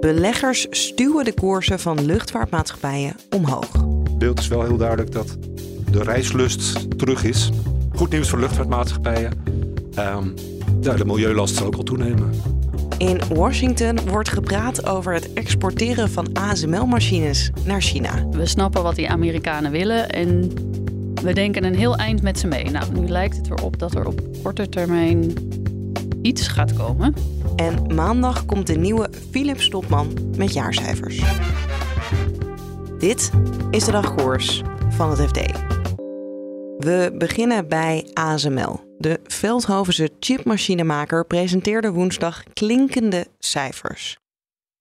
Beleggers stuwen de koersen van luchtvaartmaatschappijen omhoog. Het beeld is wel heel duidelijk dat de reislust terug is. Goed nieuws voor luchtvaartmaatschappijen. Um, ja, de milieulast zal ook al toenemen. In Washington wordt gepraat over het exporteren van ASML-machines naar China. We snappen wat die Amerikanen willen en we denken een heel eind met ze mee. Nou, nu lijkt het erop dat er op korte termijn iets gaat komen. En maandag komt de nieuwe Philips Topman met jaarcijfers. Dit is de dagkoers van het FD. We beginnen bij ASML. De Veldhovense chipmachinemaker presenteerde woensdag klinkende cijfers.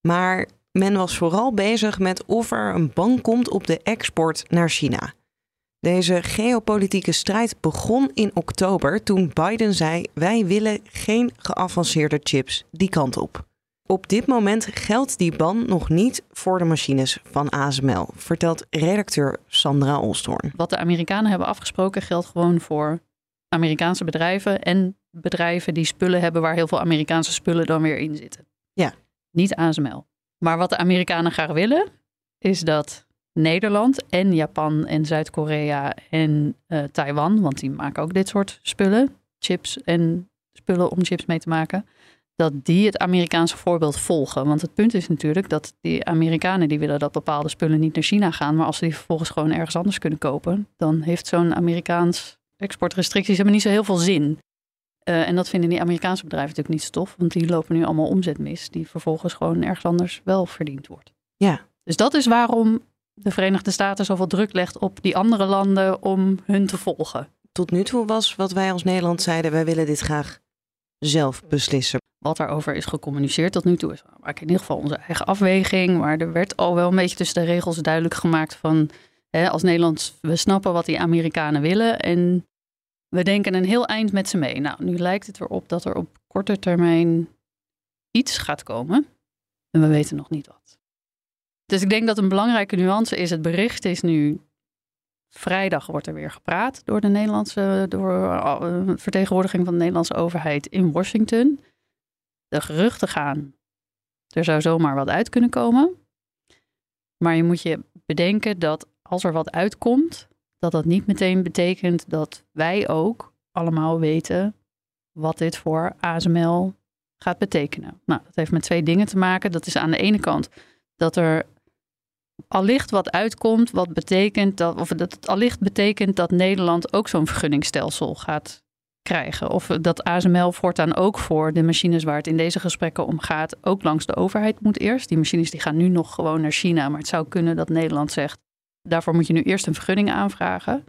Maar men was vooral bezig met of er een bank komt op de export naar China. Deze geopolitieke strijd begon in oktober toen Biden zei: Wij willen geen geavanceerde chips die kant op. Op dit moment geldt die ban nog niet voor de machines van ASML, vertelt redacteur Sandra Olstorn. Wat de Amerikanen hebben afgesproken geldt gewoon voor Amerikaanse bedrijven en bedrijven die spullen hebben waar heel veel Amerikaanse spullen dan weer in zitten. Ja. Niet ASML. Maar wat de Amerikanen graag willen, is dat Nederland en Japan en Zuid-Korea en uh, Taiwan, want die maken ook dit soort spullen, chips en spullen om chips mee te maken, dat die het Amerikaanse voorbeeld volgen. Want het punt is natuurlijk dat die Amerikanen die willen dat bepaalde spullen niet naar China gaan, maar als ze die vervolgens gewoon ergens anders kunnen kopen, dan heeft zo'n Amerikaans exportrestricties hebben niet zo heel veel zin. Uh, en dat vinden die Amerikaanse bedrijven natuurlijk niet stof, want die lopen nu allemaal omzet mis, die vervolgens gewoon ergens anders wel verdiend wordt. Ja. Dus dat is waarom de Verenigde Staten zoveel druk legt op die andere landen om hun te volgen. Tot nu toe was wat wij als Nederland zeiden, wij willen dit graag zelf beslissen. Wat daarover is gecommuniceerd tot nu toe is, we maken in ieder geval onze eigen afweging. Maar er werd al wel een beetje tussen de regels duidelijk gemaakt van, hè, als Nederland, we snappen wat die Amerikanen willen en we denken een heel eind met ze mee. Nou, nu lijkt het erop dat er op korte termijn iets gaat komen. En we weten nog niet wat. Dus ik denk dat een belangrijke nuance is: het bericht is nu. Vrijdag wordt er weer gepraat door de Nederlandse door, uh, vertegenwoordiging van de Nederlandse overheid in Washington. De geruchten gaan. Er zou zomaar wat uit kunnen komen. Maar je moet je bedenken dat als er wat uitkomt, dat dat niet meteen betekent dat wij ook allemaal weten wat dit voor ASML gaat betekenen. Nou, dat heeft met twee dingen te maken. Dat is aan de ene kant dat er allicht wat uitkomt, wat betekent dat, of dat het allicht betekent dat Nederland ook zo'n vergunningstelsel gaat krijgen. Of dat ASML voortaan ook voor de machines waar het in deze gesprekken om gaat, ook langs de overheid moet eerst. Die machines die gaan nu nog gewoon naar China, maar het zou kunnen dat Nederland zegt, daarvoor moet je nu eerst een vergunning aanvragen.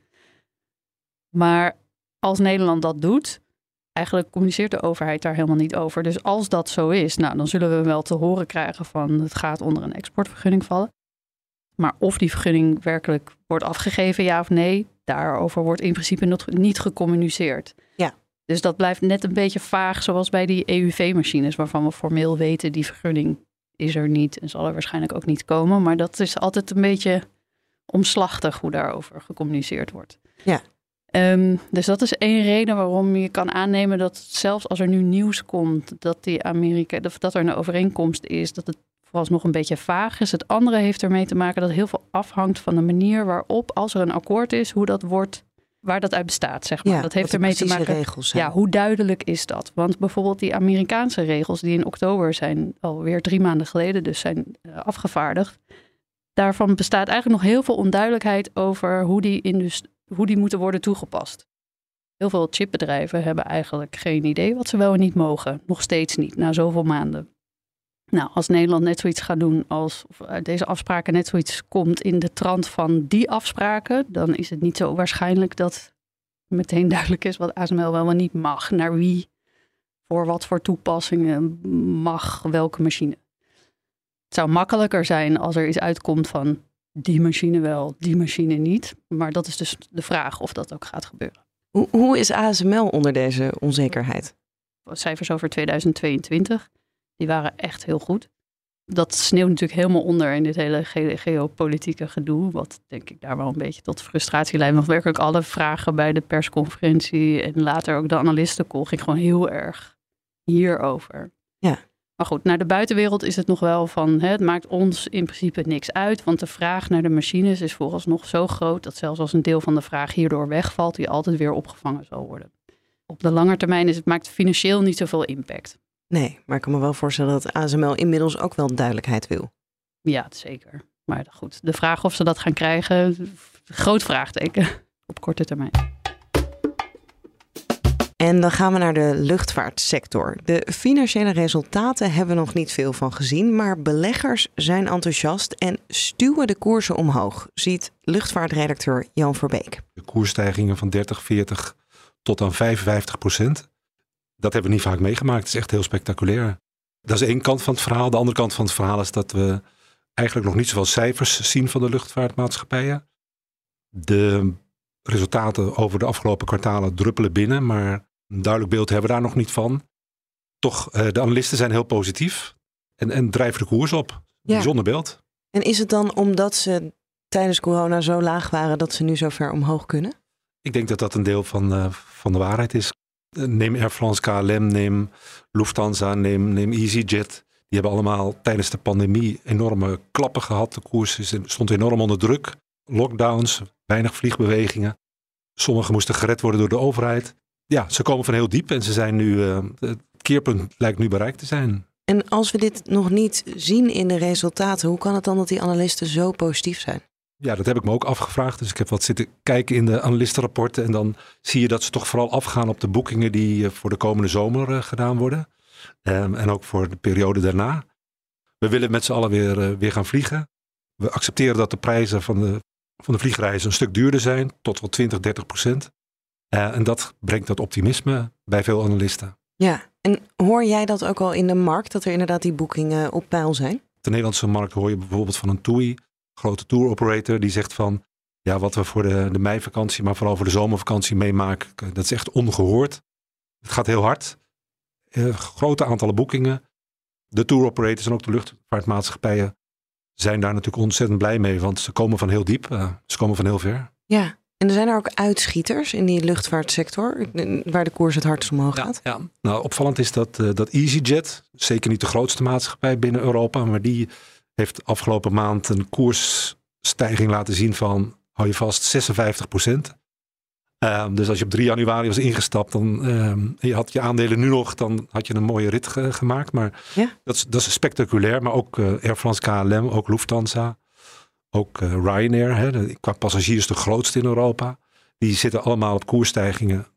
Maar als Nederland dat doet, eigenlijk communiceert de overheid daar helemaal niet over. Dus als dat zo is, nou, dan zullen we wel te horen krijgen van het gaat onder een exportvergunning vallen. Maar of die vergunning werkelijk wordt afgegeven, ja of nee, daarover wordt in principe nog niet gecommuniceerd. Ja. Dus dat blijft net een beetje vaag, zoals bij die EUV-machines, waarvan we formeel weten die vergunning is er niet en zal er waarschijnlijk ook niet komen. Maar dat is altijd een beetje omslachtig hoe daarover gecommuniceerd wordt. Ja. Um, dus dat is één reden waarom je kan aannemen dat zelfs als er nu nieuws komt dat die Amerika, dat er een overeenkomst is, dat het vooralsnog een beetje vaag is. Het andere heeft ermee te maken dat heel veel afhangt van de manier waarop, als er een akkoord is, hoe dat wordt, waar dat uit bestaat, zeg maar. Ja, dat heeft ermee te maken. Regels zijn. Ja, hoe duidelijk is dat? Want bijvoorbeeld die Amerikaanse regels, die in oktober zijn alweer drie maanden geleden, dus zijn uh, afgevaardigd. Daarvan bestaat eigenlijk nog heel veel onduidelijkheid over hoe die, hoe die moeten worden toegepast. Heel veel chipbedrijven hebben eigenlijk geen idee wat ze wel en niet mogen. Nog steeds niet, na zoveel maanden. Nou, als Nederland net zoiets gaat doen als of uit deze afspraken net zoiets komt in de trant van die afspraken, dan is het niet zo waarschijnlijk dat meteen duidelijk is wat ASML wel en niet mag, naar wie voor wat voor toepassingen mag welke machine. Het zou makkelijker zijn als er iets uitkomt van die machine wel, die machine niet. Maar dat is dus de vraag of dat ook gaat gebeuren. Hoe, hoe is ASML onder deze onzekerheid? Cijfers over 2022, die waren echt heel goed. Dat sneeuwt natuurlijk helemaal onder in dit hele geopolitieke gedoe. Wat denk ik daar wel een beetje tot frustratie leidt. Want werkelijk alle vragen bij de persconferentie en later ook de analistencall ging gewoon heel erg hierover. Ja. Maar goed, naar de buitenwereld is het nog wel van, hè, het maakt ons in principe niks uit, want de vraag naar de machines is vooralsnog zo groot dat zelfs als een deel van de vraag hierdoor wegvalt, die altijd weer opgevangen zal worden. Op de lange termijn is het, maakt financieel niet zoveel impact. Nee, maar ik kan me wel voorstellen dat ASML inmiddels ook wel duidelijkheid wil. Ja, zeker. Maar goed, de vraag of ze dat gaan krijgen, groot vraagteken op korte termijn. En dan gaan we naar de luchtvaartsector. De financiële resultaten hebben we nog niet veel van gezien, maar beleggers zijn enthousiast en stuwen de koersen omhoog, ziet luchtvaartredacteur Jan Verbeek. De koersstijgingen van 30, 40 tot aan 55 procent. Dat hebben we niet vaak meegemaakt. Het is echt heel spectaculair. Dat is één kant van het verhaal. De andere kant van het verhaal is dat we eigenlijk nog niet zoveel cijfers zien van de luchtvaartmaatschappijen. De resultaten over de afgelopen kwartalen druppelen binnen, maar een duidelijk beeld hebben we daar nog niet van. Toch, uh, de analisten zijn heel positief en, en drijven de koers op. Ja. Bijzonder beeld. En is het dan omdat ze tijdens corona zo laag waren dat ze nu zo ver omhoog kunnen? Ik denk dat dat een deel van, uh, van de waarheid is. Eh, neem Air France KLM, neem Lufthansa, neem, neem EasyJet. Die hebben allemaal tijdens de pandemie enorme klappen gehad. De koers stond enorm onder druk. Lockdowns, weinig vliegbewegingen. Sommigen moesten gered worden door de overheid ja, ze komen van heel diep en ze zijn nu, uh, het keerpunt lijkt nu bereikt te zijn. En als we dit nog niet zien in de resultaten, hoe kan het dan dat die analisten zo positief zijn? Ja, dat heb ik me ook afgevraagd. Dus ik heb wat zitten kijken in de analistenrapporten. En dan zie je dat ze toch vooral afgaan op de boekingen die eh, voor de komende zomer uh, gedaan worden. Um, en ook voor de periode daarna. We willen met z'n allen weer, uh, weer gaan vliegen. We accepteren dat de prijzen van de, van de vliegreizen een stuk duurder zijn, tot wel 20, 30 procent. Uh, en dat brengt dat optimisme bij veel analisten. Ja, en hoor jij dat ook al in de markt, dat er inderdaad die boekingen op peil zijn? De Nederlandse markt hoor je bijvoorbeeld van een TUI, grote tour operator, die zegt van ja, wat we voor de, de meivakantie, maar vooral voor de zomervakantie meemaken, dat is echt ongehoord. Het gaat heel hard. Uh, grote aantallen boekingen. De tour operators en ook de luchtvaartmaatschappijen zijn daar natuurlijk ontzettend blij mee, want ze komen van heel diep, uh, ze komen van heel ver. Ja, en er zijn er ook uitschieters in die luchtvaartsector, waar de koers het hardst omhoog gaat. Ja, nou opvallend is dat, uh, dat EasyJet, zeker niet de grootste maatschappij binnen Europa, maar die heeft afgelopen maand een koersstijging laten zien van, hou je vast, 56 procent. Uh, dus als je op 3 januari was ingestapt, dan uh, je had je aandelen nu nog, dan had je een mooie rit gemaakt. Maar ja? dat, is, dat is spectaculair. Maar ook uh, Air France KLM, ook Lufthansa. Ook uh, Ryanair, hè, qua passagiers de grootste in Europa. Die zitten allemaal op koersstijgingen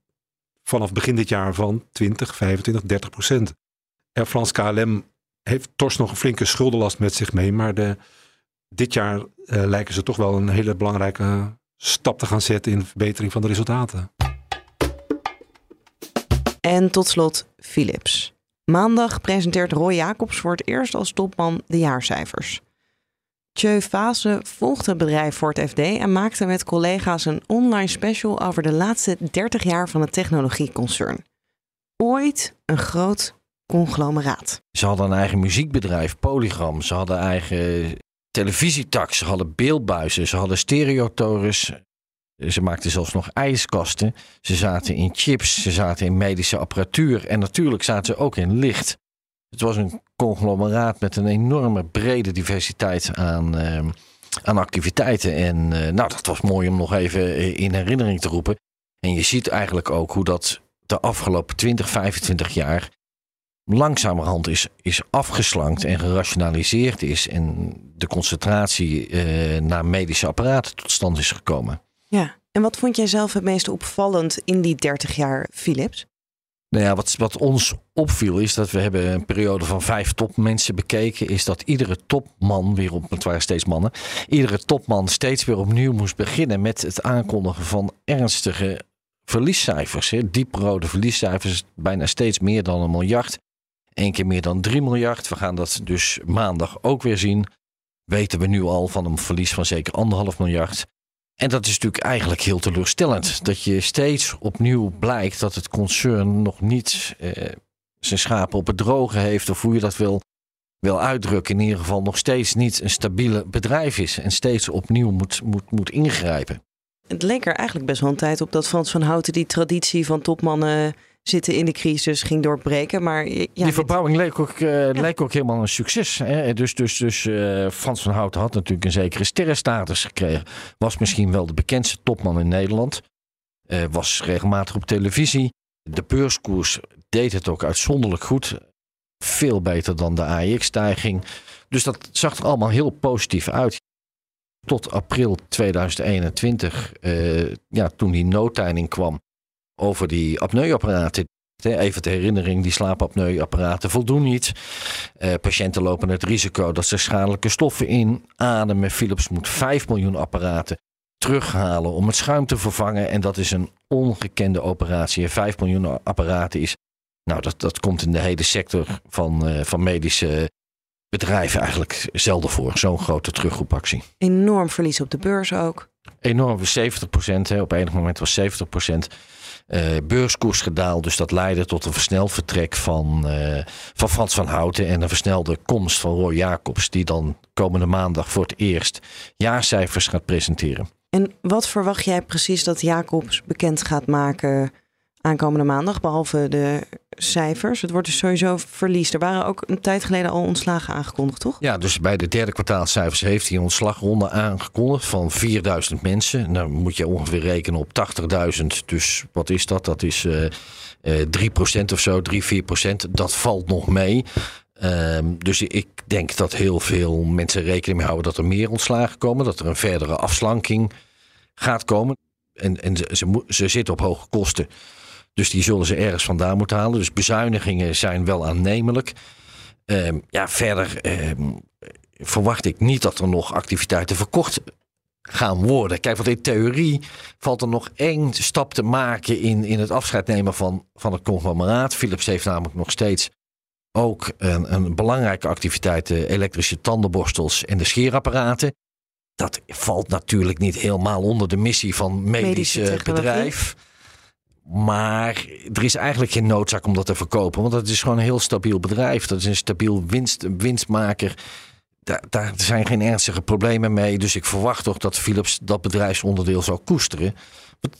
vanaf begin dit jaar van 20, 25, 30 procent. Air France KLM heeft tors nog een flinke schuldenlast met zich mee. Maar de, dit jaar uh, lijken ze toch wel een hele belangrijke stap te gaan zetten in de verbetering van de resultaten. En tot slot Philips. Maandag presenteert Roy Jacobs voor het eerst als topman de jaarcijfers. Tjeu Fase volgt het bedrijf voor het FD en maakte met collega's een online special over de laatste 30 jaar van het technologieconcern. Ooit een groot conglomeraat. Ze hadden een eigen muziekbedrijf, Polygram. Ze hadden eigen televisietax, ze hadden beeldbuizen, ze hadden stereotorens. Ze maakten zelfs nog ijskasten. Ze zaten in chips, ze zaten in medische apparatuur en natuurlijk zaten ze ook in licht. Het was een conglomeraat met een enorme brede diversiteit aan, uh, aan activiteiten. En uh, nou, dat was mooi om nog even eh, in herinnering te roepen. En je ziet eigenlijk ook hoe dat de afgelopen 20, 25 jaar langzamerhand is, is afgeslankt en gerationaliseerd is. En de concentratie uh, naar medische apparaten tot stand is gekomen. Ja, en wat vond jij zelf het meest opvallend in die 30 jaar Philips? Nou ja, wat, wat ons opviel is dat we hebben een periode van vijf topmensen bekeken. Is dat iedere topman weer op, het waren steeds mannen. Iedere topman steeds weer opnieuw moest beginnen met het aankondigen van ernstige verliescijfers. Hè. Dieprode verliescijfers, bijna steeds meer dan een miljard. Eén keer meer dan 3 miljard. We gaan dat dus maandag ook weer zien. Weten we nu al van een verlies van zeker anderhalf miljard. En dat is natuurlijk eigenlijk heel teleurstellend. Dat je steeds opnieuw blijkt dat het concern nog niet eh, zijn schapen op het droge heeft. Of hoe je dat wil, wil uitdrukken. In ieder geval nog steeds niet een stabiele bedrijf is. En steeds opnieuw moet, moet, moet ingrijpen. Het leek er eigenlijk best wel een tijd op dat Frans van Houten die traditie van topmannen zitten in de crisis ging doorbreken. Maar ja, die verbouwing leek ook, uh, leek ook helemaal een succes. Hè? Dus, dus, dus uh, Frans van Houten had natuurlijk een zekere sterrenstatus gekregen. Was misschien wel de bekendste topman in Nederland. Uh, was regelmatig op televisie. De beurskoers deed het ook uitzonderlijk goed. Veel beter dan de AX-stijging. Dus dat zag er allemaal heel positief uit. Tot april 2021, ja, toen die noodtijning kwam over die apneuapparaten. Even de herinnering, die slaapapneuapparaten voldoen niet. Uh, patiënten lopen het risico dat ze schadelijke stoffen inademen. Philips moet 5 miljoen apparaten terughalen om het schuim te vervangen. En dat is een ongekende operatie. 5 miljoen apparaten is. Nou, dat, dat komt in de hele sector van, uh, van medische bedrijven eigenlijk zelden voor. Zo'n grote terugroepactie. Enorm verlies op de beurs ook. Enorm, 70 procent. Op enig moment was 70 procent beurskoers gedaald. Dus dat leidde tot een versneld vertrek van, uh, van Frans van Houten en een versnelde komst van Roy Jacobs, die dan komende maandag voor het eerst jaarcijfers gaat presenteren. En wat verwacht jij precies dat Jacobs bekend gaat maken aankomende maandag, behalve de cijfers. Het wordt dus sowieso verlies. Er waren ook een tijd geleden al ontslagen aangekondigd, toch? Ja, dus bij de derde kwartaalcijfers heeft hij een ontslagronde aangekondigd van 4000 mensen. Nou moet je ongeveer rekenen op 80.000. Dus wat is dat? Dat is uh, uh, 3% of zo, 3, 4%. Dat valt nog mee. Um, dus ik denk dat heel veel mensen rekening mee houden dat er meer ontslagen komen. Dat er een verdere afslanking gaat komen. En, en ze, ze zitten op hoge kosten. Dus die zullen ze ergens vandaan moeten halen. Dus bezuinigingen zijn wel aannemelijk. Um, ja, verder um, verwacht ik niet dat er nog activiteiten verkocht gaan worden. Kijk, want in theorie valt er nog één stap te maken in, in het afscheid nemen van, van het conglomeraat. Philips heeft namelijk nog steeds ook een, een belangrijke activiteit, de elektrische tandenborstels en de scheerapparaten. Dat valt natuurlijk niet helemaal onder de missie van medisch bedrijf. Maar er is eigenlijk geen noodzaak om dat te verkopen. Want dat is gewoon een heel stabiel bedrijf. Dat is een stabiel winst, winstmaker. Daar, daar zijn geen ernstige problemen mee. Dus ik verwacht toch dat Philips dat bedrijfsonderdeel zal koesteren.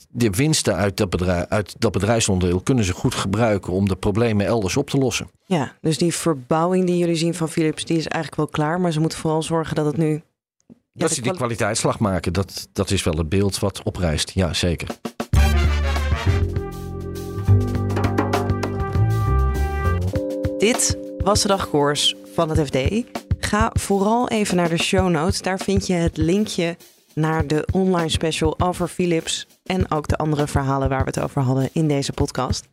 De winsten uit dat, bedrijf, uit dat bedrijfsonderdeel kunnen ze goed gebruiken om de problemen elders op te lossen. Ja, dus die verbouwing die jullie zien van Philips, die is eigenlijk wel klaar. Maar ze moeten vooral zorgen dat het nu. Ja, dat ze die kwaliteitsslag maken, dat, dat is wel het beeld wat oprijst. Ja, zeker. Dit was de dagkoers van het FD. Ga vooral even naar de show notes. Daar vind je het linkje naar de online special over Philips en ook de andere verhalen waar we het over hadden in deze podcast.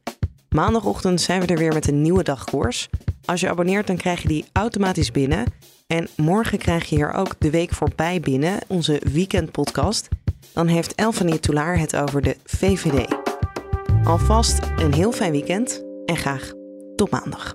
Maandagochtend zijn we er weer met een nieuwe dagkoers. Als je abonneert, dan krijg je die automatisch binnen. En morgen krijg je hier ook de week voorbij binnen, onze weekendpodcast. Dan heeft Elfanie Toulaar het over de VVD. Alvast een heel fijn weekend en graag tot maandag.